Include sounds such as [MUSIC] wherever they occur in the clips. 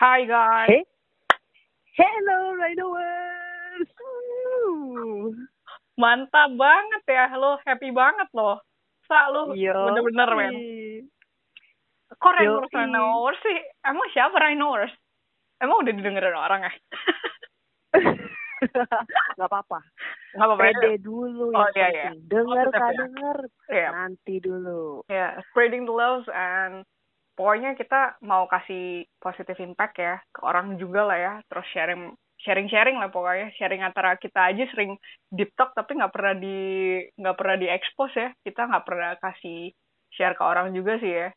Hi guys. Hey. Hello. Woo. Mantap banget ya. Lo happy banget loh. Sa lo bener-bener men. Kok Rhinos sih? Emang siapa Rhinos? Emang udah didengerin orang [LAUGHS] ya? Gak apa-apa. Nggak apa-apa ya? Pede dulu Oh, yang iya, iya. Dengar Oh, ya. denger. Iya. Nanti dulu. Ya, spreading the love and pokoknya kita mau kasih positive impact ya ke orang juga lah ya. Terus sharing sharing-sharing lah pokoknya. Sharing antara kita aja sering deep talk tapi nggak pernah di nggak pernah di expose ya. Kita nggak pernah kasih share ke orang juga sih ya.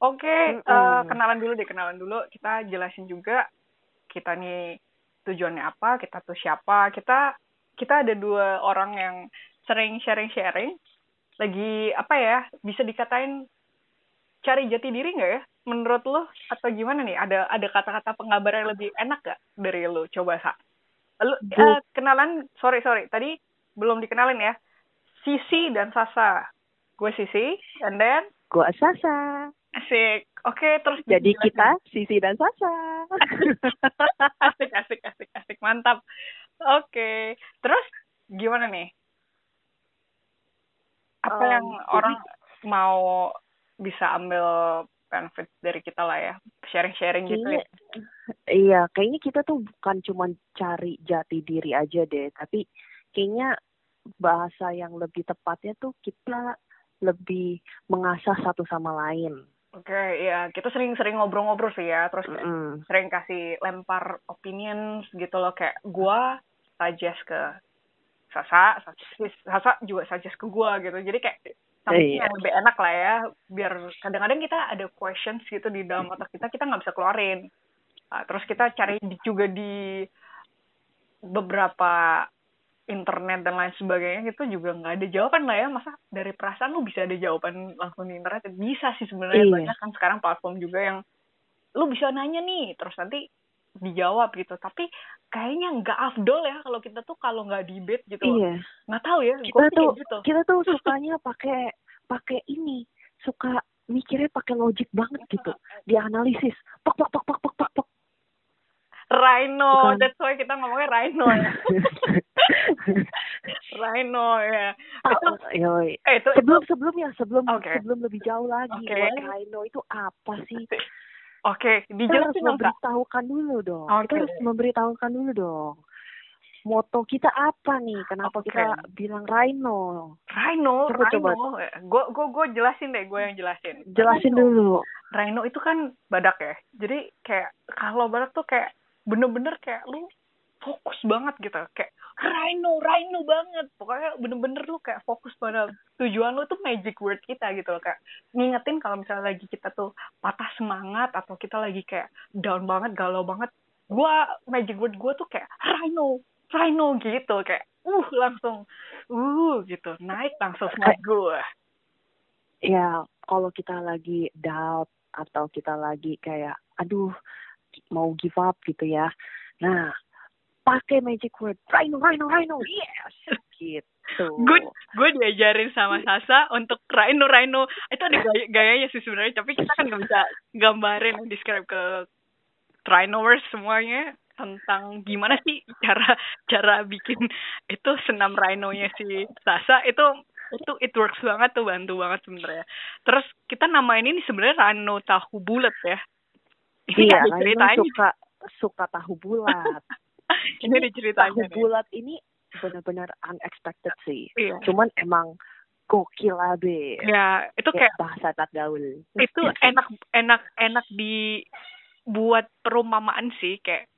Oke eh, Mm-mm. kenalan dulu deh kenalan dulu. Kita jelasin juga kita nih tujuannya apa kita tuh siapa. Kita kita ada dua orang yang sering sharing-sharing. Lagi apa ya bisa dikatain cari jati diri nggak ya? Menurut lo atau gimana nih? Ada ada kata-kata penggambar yang lebih enak gak dari lo? Coba sa. Lu Bu- eh, kenalan sorry sorry tadi belum dikenalin ya. Sisi dan Sasa. Gue Sisi and then? Gua Sasa. asik. Oke terus Jadi kita Sisi dan Sasa. [LAUGHS] asik asik asik asik. Mantap. Oke. Terus gimana nih? Apa Um, yang jadi- orang mau bisa ambil benefit dari kita lah ya. Sharing-sharing gitu ya. Kayaknya, iya, kayaknya kita tuh bukan cuma cari jati diri aja deh, tapi kayaknya bahasa yang lebih tepatnya tuh kita lebih mengasah satu sama lain. oke ya kita sering-sering ngobrol-ngobrol sih ya terus Mm-mm. sering kasih lempar opinions gitu loh. Kayak gua suggest ke Sasa, Sasa, Sasa juga suggest ke gua gitu. Jadi kayak something Iya. yang lebih enak lah ya biar kadang-kadang kita ada questions gitu di dalam otak kita kita nggak bisa keluarin Ah, terus kita cari juga di beberapa internet dan lain sebagainya itu juga nggak ada jawaban lah ya masa dari perasaan lu bisa ada jawaban langsung di internet bisa sih sebenarnya Iya. banyak kan sekarang platform juga yang lu bisa nanya nih terus nanti dijawab gitu tapi kayaknya nggak afdol ya kalau kita tuh kalau nggak debate gitu Iya. nggak tahu ya Kita tuh gitu kita tuh [LAUGHS] sukanya pakai pakai ini, suka mikirnya pakai logik banget gitu. Dianalisis. Pok pok pok pok pok pok pok. Rhino Bukan. that's why kita ngomongnya Rhino ya [LAUGHS] Rhino ya itu Oh, yoi. eh itu sebelum sebelumnya sebelum Oke. sebelum lebih jauh lagi buat Rhino itu apa sih itu [LAUGHS] oke harus dijelasin dong memberitahukan dulu dong. Oke. kita harus memberitahukan dulu dong. Moto kita apa nih? Kenapa Oke. kita bilang Rhino? Rhino coba. Rhino. Gue gue gue jelasin deh gue yang jelasin. Jelasin Rhino. dulu. Rhino itu kan badak ya. Jadi kayak kalau badak tuh kayak bener-bener kayak lu fokus banget gitu. Kayak Rhino Rhino banget. Pokoknya bener-bener lu kayak fokus pada tujuan lu tuh magic word kita gitu loh kayak ngingetin kalau misalnya lagi kita tuh patah semangat atau kita lagi kayak down banget galau banget gua magic word gua tuh kayak Rhino Rhino gitu kayak uh langsung uh gitu naik langsung semangat gua. Ya kalau kita lagi doubt atau kita lagi kayak aduh mau give up gitu ya. Nah pakai magic word Rhino Rhino Rhino. Yes [LAUGHS] gitu. Good, gue diajarin sama Sasa untuk Rhino Rhino. Itu ada gaya, gayanya sih sebenarnya tapi kita kan nggak bisa gambarin describe ke Rhinovers semuanya tentang gimana sih cara cara bikin itu senam rhino-nya si Sasa. Itu itu it works banget tuh bantu banget sebenarnya. Terus kita namain ini sebenarnya Rhino tahu bulat ya. Ini iya ceritanya. suka suka tahu bulat ini tahu nih. bulat ini benar-benar unexpected sih. iya Cuman emang gokil abe. ya itu kayak Kayak bahasa tak gaul. itu enak enak enak dibuat perumpamaan sih kayak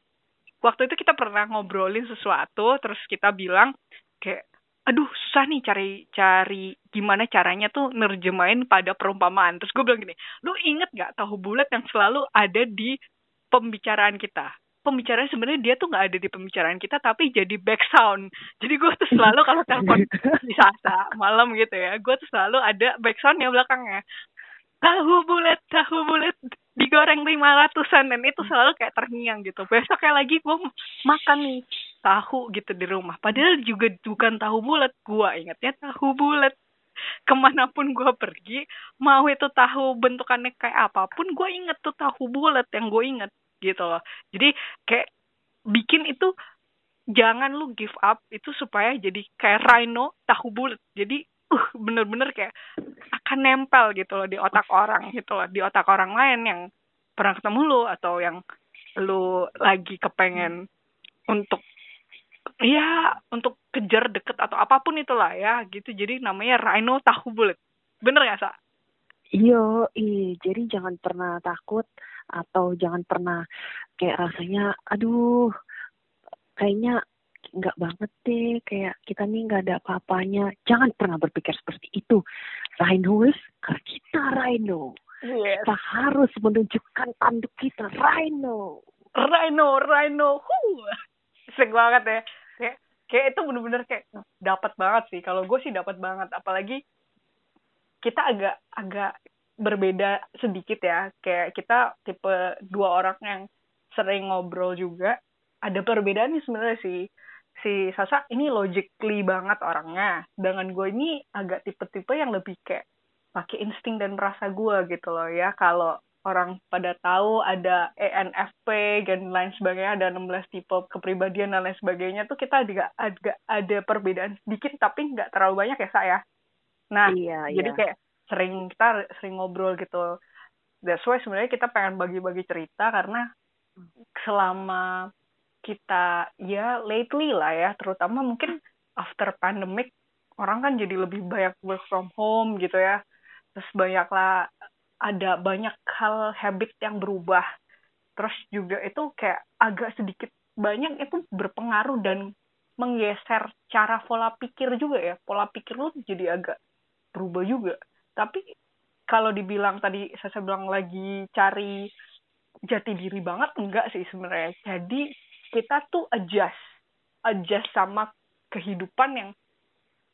waktu itu kita pernah ngobrolin sesuatu terus kita bilang kayak aduh susah nih cari cari gimana caranya tuh nerjemahin pada perumpamaan terus gue bilang gini lu inget gak tahu bulat yang selalu ada di pembicaraan kita pembicaraan sebenarnya dia tuh nggak ada di pembicaraan kita tapi jadi back sound jadi gue tuh selalu kalau telepon [LAUGHS] di Sasa malam gitu ya gue tuh selalu ada back soundnya belakangnya. Tahu bulat tahu bulat digoreng lima ratusan dan itu selalu kayak terngiang gitu. Besoknya lagi gue makan nih tahu gitu di rumah. Padahal juga bukan tahu bulat gue ingatnya tahu bulat. Ke mana pun gue pergi mau itu tahu bentukannya kayak apa pun gue inget tuh tahu bulat yang gue inget gitu loh. Jadi kayak bikin itu jangan lu give up itu supaya jadi kayak rhino tahu bulat. Jadi uh bener-bener kayak akan nempel gitu loh di otak orang gitu loh. Di otak orang lain yang pernah ketemu lu atau yang lu lagi kepengen untuk ya untuk kejar deket atau apa pun itulah ya gitu. Jadi namanya rhino tahu bulat. Bener gak sa? Iyo, i, jadi jangan pernah takut atau jangan pernah kayak rasanya, aduh, kayaknya nggak banget deh, kayak kita nih nggak ada apa-apanya. Jangan pernah berpikir seperti itu. Rhinos, karena kita Rhino. yes. Kita harus menunjukkan tanduk kita, Rhino. rhino rhino huh Asik banget ya kayak kayak itu bener-bener kayak dapat banget sih kalau gue sih dapat banget apalagi kita agak agak berbeda sedikit ya. Kayak kita tipe dua orang yang sering ngobrol juga ada perbedaan nih sebenarnya sih. Si Sasa ini logically banget orangnya dengan gue ini agak tipe-tipe yang lebih kayak pakai insting dan merasa gue gitu loh ya. Kalau orang pada tahu ada ENFP dan lain sebagainya ada 16 tipe kepribadian dan lain sebagainya tuh kita agak agak ada perbedaan sedikit tapi nggak terlalu banyak ya saya nah iya, jadi iya. kayak sering kita sering ngobrol gitu. That's why sebenarnya kita pengen bagi-bagi cerita karena selama kita ya lately lah ya terutama mungkin after pandemic orang kan jadi lebih banyak work from home gitu ya. Terus banyak lah ada banyak hal habit yang berubah. Terus juga itu kayak agak sedikit banyak itu berpengaruh dan menggeser cara pola pikir juga ya. Pola pikir lu jadi agak berubah juga tapi kalau dibilang tadi saya bilang lagi cari jati diri banget enggak sih sebenarnya. Jadi kita tuh adjust adjust sama kehidupan yang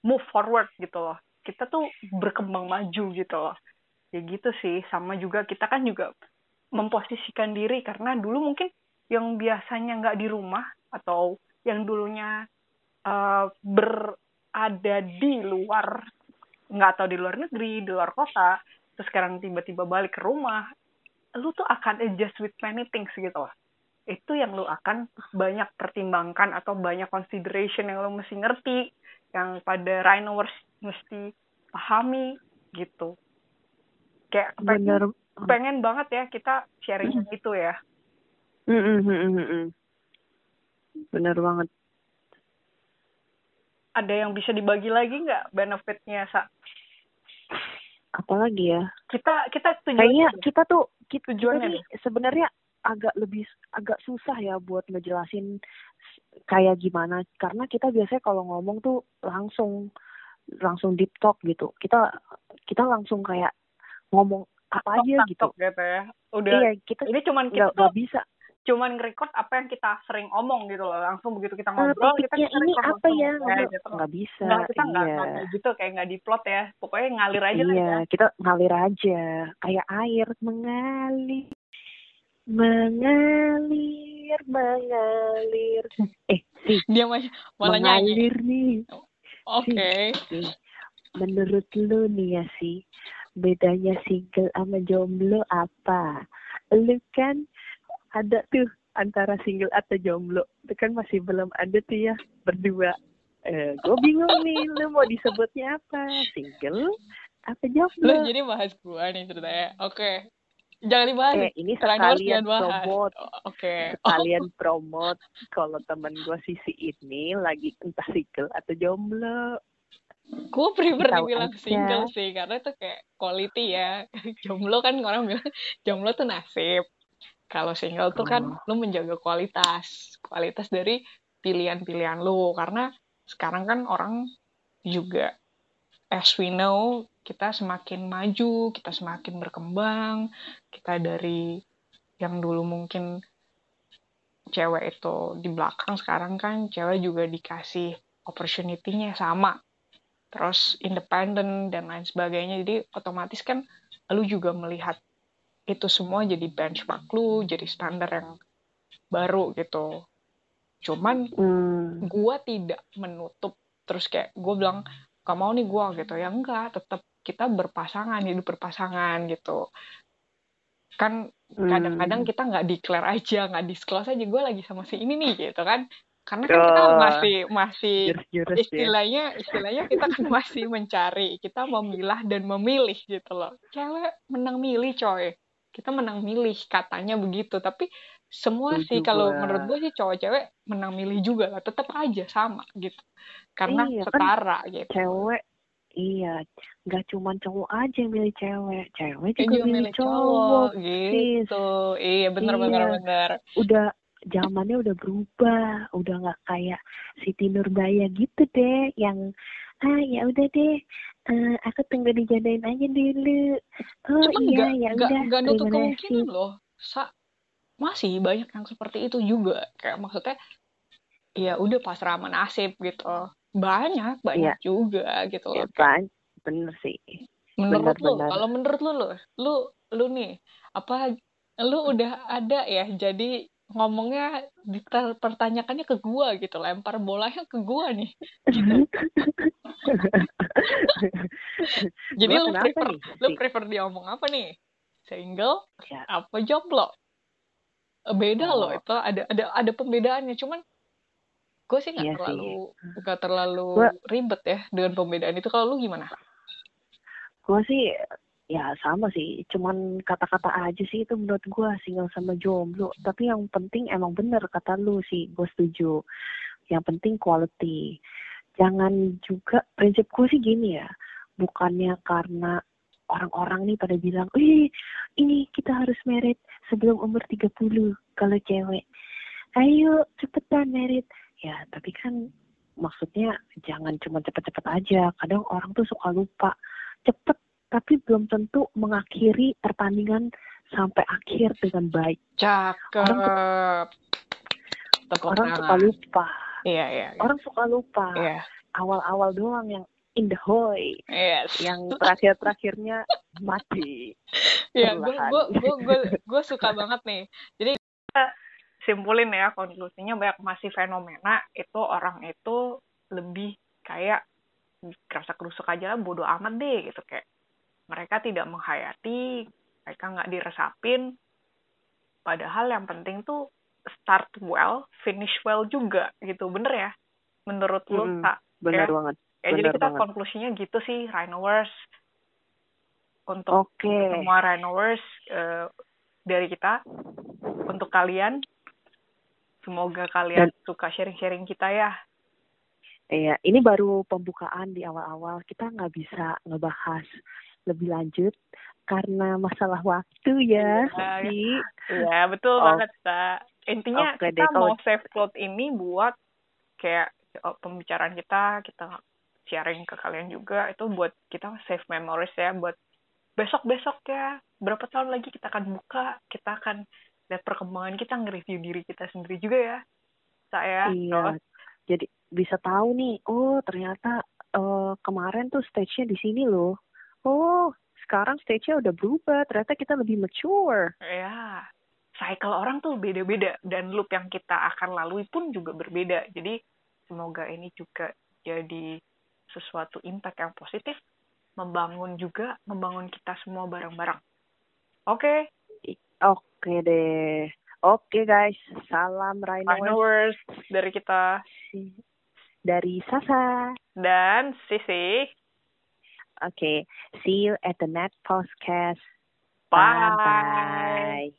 move forward gitu loh. Kita tuh berkembang maju gitu loh. Ya gitu sih. Sama juga kita kan juga memposisikan diri karena dulu mungkin yang biasanya nggak di rumah atau yang dulunya uh, berada di luar nggak tahu di luar negeri di luar kota terus sekarang tiba-tiba balik ke rumah lu tuh akan adjust with many things gitu loh itu yang lu akan banyak pertimbangkan atau banyak consideration yang lu mesti ngerti yang pada rhinovers mesti pahami gitu kayak pengen, Bener. pengen banget ya kita sharing itu ya Mm, mm, mm, mm, mm. Bener banget. Ada yang bisa dibagi lagi nggak benefitnya sa Apalagi ya? kita kita Kayaknya tujuannya kita tuh kita, Tujuannya sebenarnya agak lebih agak susah ya buat ngejelasin kayak gimana karena kita biasanya kalau ngomong tuh langsung langsung deep talk gitu. Kita kita langsung kayak ngomong apa aja gitu. Gitu ya udah Iya, kita ini cuman kita nggak tuh nggak bisa. Cuman nge-record apa yang kita sering omong gitu loh langsung begitu kita ngobrol kita kita ini record apa ya? Kayak Nggak, gitu. nggak bisa. Nggak, kita nggak iya. gitu kayak nggak diplot ya pokoknya ngalir aja lah Iya, ya kita ngalir aja. Kayak air mengalir. Mengalir, mengalir. [LAUGHS] Eh, sih, dia malah malah nyanyi mengalir nih. oke Nih, menurut lu nih ya sih, bedanya single sama jomblo apa? Lu kan ada tuh antara single atau jomblo. Itu kan masih belum ada tuh ya berdua. Eh, gue bingung nih, lu mau disebutnya apa? Single apa lu jomblo? jadi bahas gua nih ceritanya oke jangan dibahas Eh, ini sekalian promote, Oh, oke sekalian [LAUGHS] promote kalau temen gue sisi ini lagi entah single atau jomblo. gue prefer Tahu dibilang aja. single sih karena itu kayak quality ya [LAUGHS] jomblo kan orang bilang jomblo tuh nasib kalau single tuh kan Oh. lu menjaga kualitas kualitas dari pilihan-pilihan lu. Karena sekarang kan orang juga as we know kita semakin maju kita semakin berkembang. Kita dari yang dulu mungkin cewek itu di belakang sekarang kan cewek juga dikasih opportunity-nya sama. Terus independen dan lain sebagainya. Jadi otomatis kan lu juga melihat itu semua jadi benchmark lu jadi standar yang baru gitu. Cuman Hmm. gua tidak menutup terus kayak gue bilang gak mau nih gua gitu. Ya enggak tetap kita berpasangan hidup berpasangan gitu. Kan kadang-kadang kita nggak declare aja nggak disclose aja gue lagi sama si ini nih gitu kan. Karena kan kita masih masih ya. istilahnya istilahnya kita kan masih mencari kita memilah dan memilih gitu loh. Cewek menang milih coy kita menang milih katanya begitu. Tapi semua Setuju sih kalau menurut gue sih cowok cewek menang milih juga lah. Tetap aja sama gitu. Karena Iya, kan setara gitu. Cewek, iya, nggak cuma cowok aja yang milih cewek, cewek juga juga milih milih cowok. cowok sis. gitu iya bener bener Iya. bener Udah zamannya udah berubah, udah nggak kayak Siti Nurbaya gitu deh, yang ah ya udah deh, eh, aku tunggu dijadain aja dulu. Oh cuman iya ya udah, nggak nutup kemungkinan loh Sa masih banyak yang seperti itu juga kayak maksudnya ya udah pasrah sama nasib gitu banyak banyak Iya. juga gitu Ya, loh kan, bener sih. menurut lu benar-benar. kalau menurut lu lu lu lu nih apa lu udah ada ya jadi ngomongnya dipertanyakannya ke gua gitu lempar bolanya ke gua nih. Gitu [LAUGHS] jadi lu prefer nih, lu prefer dia ngomong apa nih? Single Ya, apa jomblo? Beda Oh. loh itu ada ada ada pembedaannya cuman gue sih nggak Iya terlalu nggak terlalu Gua- ribet ya dengan pembedaan itu. Kalau lu gimana? Gua sih ya sama sih, cuman kata-kata aja sih itu menurut gua single sama jomblo. Tapi yang penting emang bener kata lu sih, gue setuju. Yang penting quality. Jangan juga prinsip gue sih gini ya, bukannya karena orang-orang nih pada bilang, "Ih, ini kita harus merit sebelum umur 30 kalau cewek." Ayo cepetan merit. Ya, tapi kan maksudnya jangan cuma cepet-cepet aja. Kadang orang tuh suka lupa cepet tapi belum tentu mengakhiri pertandingan sampai akhir dengan baik. cakep tepuk Orang suka lupa. iya iya iya. Orang suka lupa. iya Awal-awal doang yang in the hoy, yes yang terakhir-terakhirnya mati. Iya, gue gue suka banget nih. Jadi kita simpulin ya konklusinya banyak masih fenomena itu orang itu lebih kayak kerasa kerusuk aja lah bodoh amat deh gitu kayak mereka tidak menghayati mereka nggak diresapin padahal yang penting tuh start well finish well juga gitu bener ya menurut lu Mm-mm. Kak? Bener Ya. banget. ya jadi bener kita banget. konklusinya gitu sih Rhinovers untuk Oke. semua Rhinovers eh, dari kita untuk kalian semoga kalian suka sharing-sharing kita ya Iya, ini baru pembukaan di awal-awal. Kita nggak bisa ngebahas lebih lanjut karena masalah waktu ya. Iya. Iya, betul Oh. banget, Kak. Intinya Oke kita deh, kalau- mau save cloud ini buat kayak oh, pembicaraan kita, kita sharing ke kalian juga, itu buat kita save memories ya, buat besok-besok ya, berapa tahun lagi kita akan buka, kita akan lihat perkembangan kita, nge-review diri kita sendiri juga ya. Saya, Iya. Jadi bisa tahu nih, oh ternyata eh, kemarin tuh stage-nya di sini loh. Oh, sekarang stage-nya udah berubah. Ternyata kita lebih mature. ya, cycle orang tuh beda-beda, dan loop yang kita akan lalui pun juga berbeda. Jadi, semoga ini juga jadi sesuatu impact yang positif, membangun juga, membangun kita semua bareng-bareng. Oke, Oke deh. Oke guys, salam Rhino Rhinovers dari kita dari Sasa. dan Sisi. Oke, see you at the next podcast. Bye. Bye.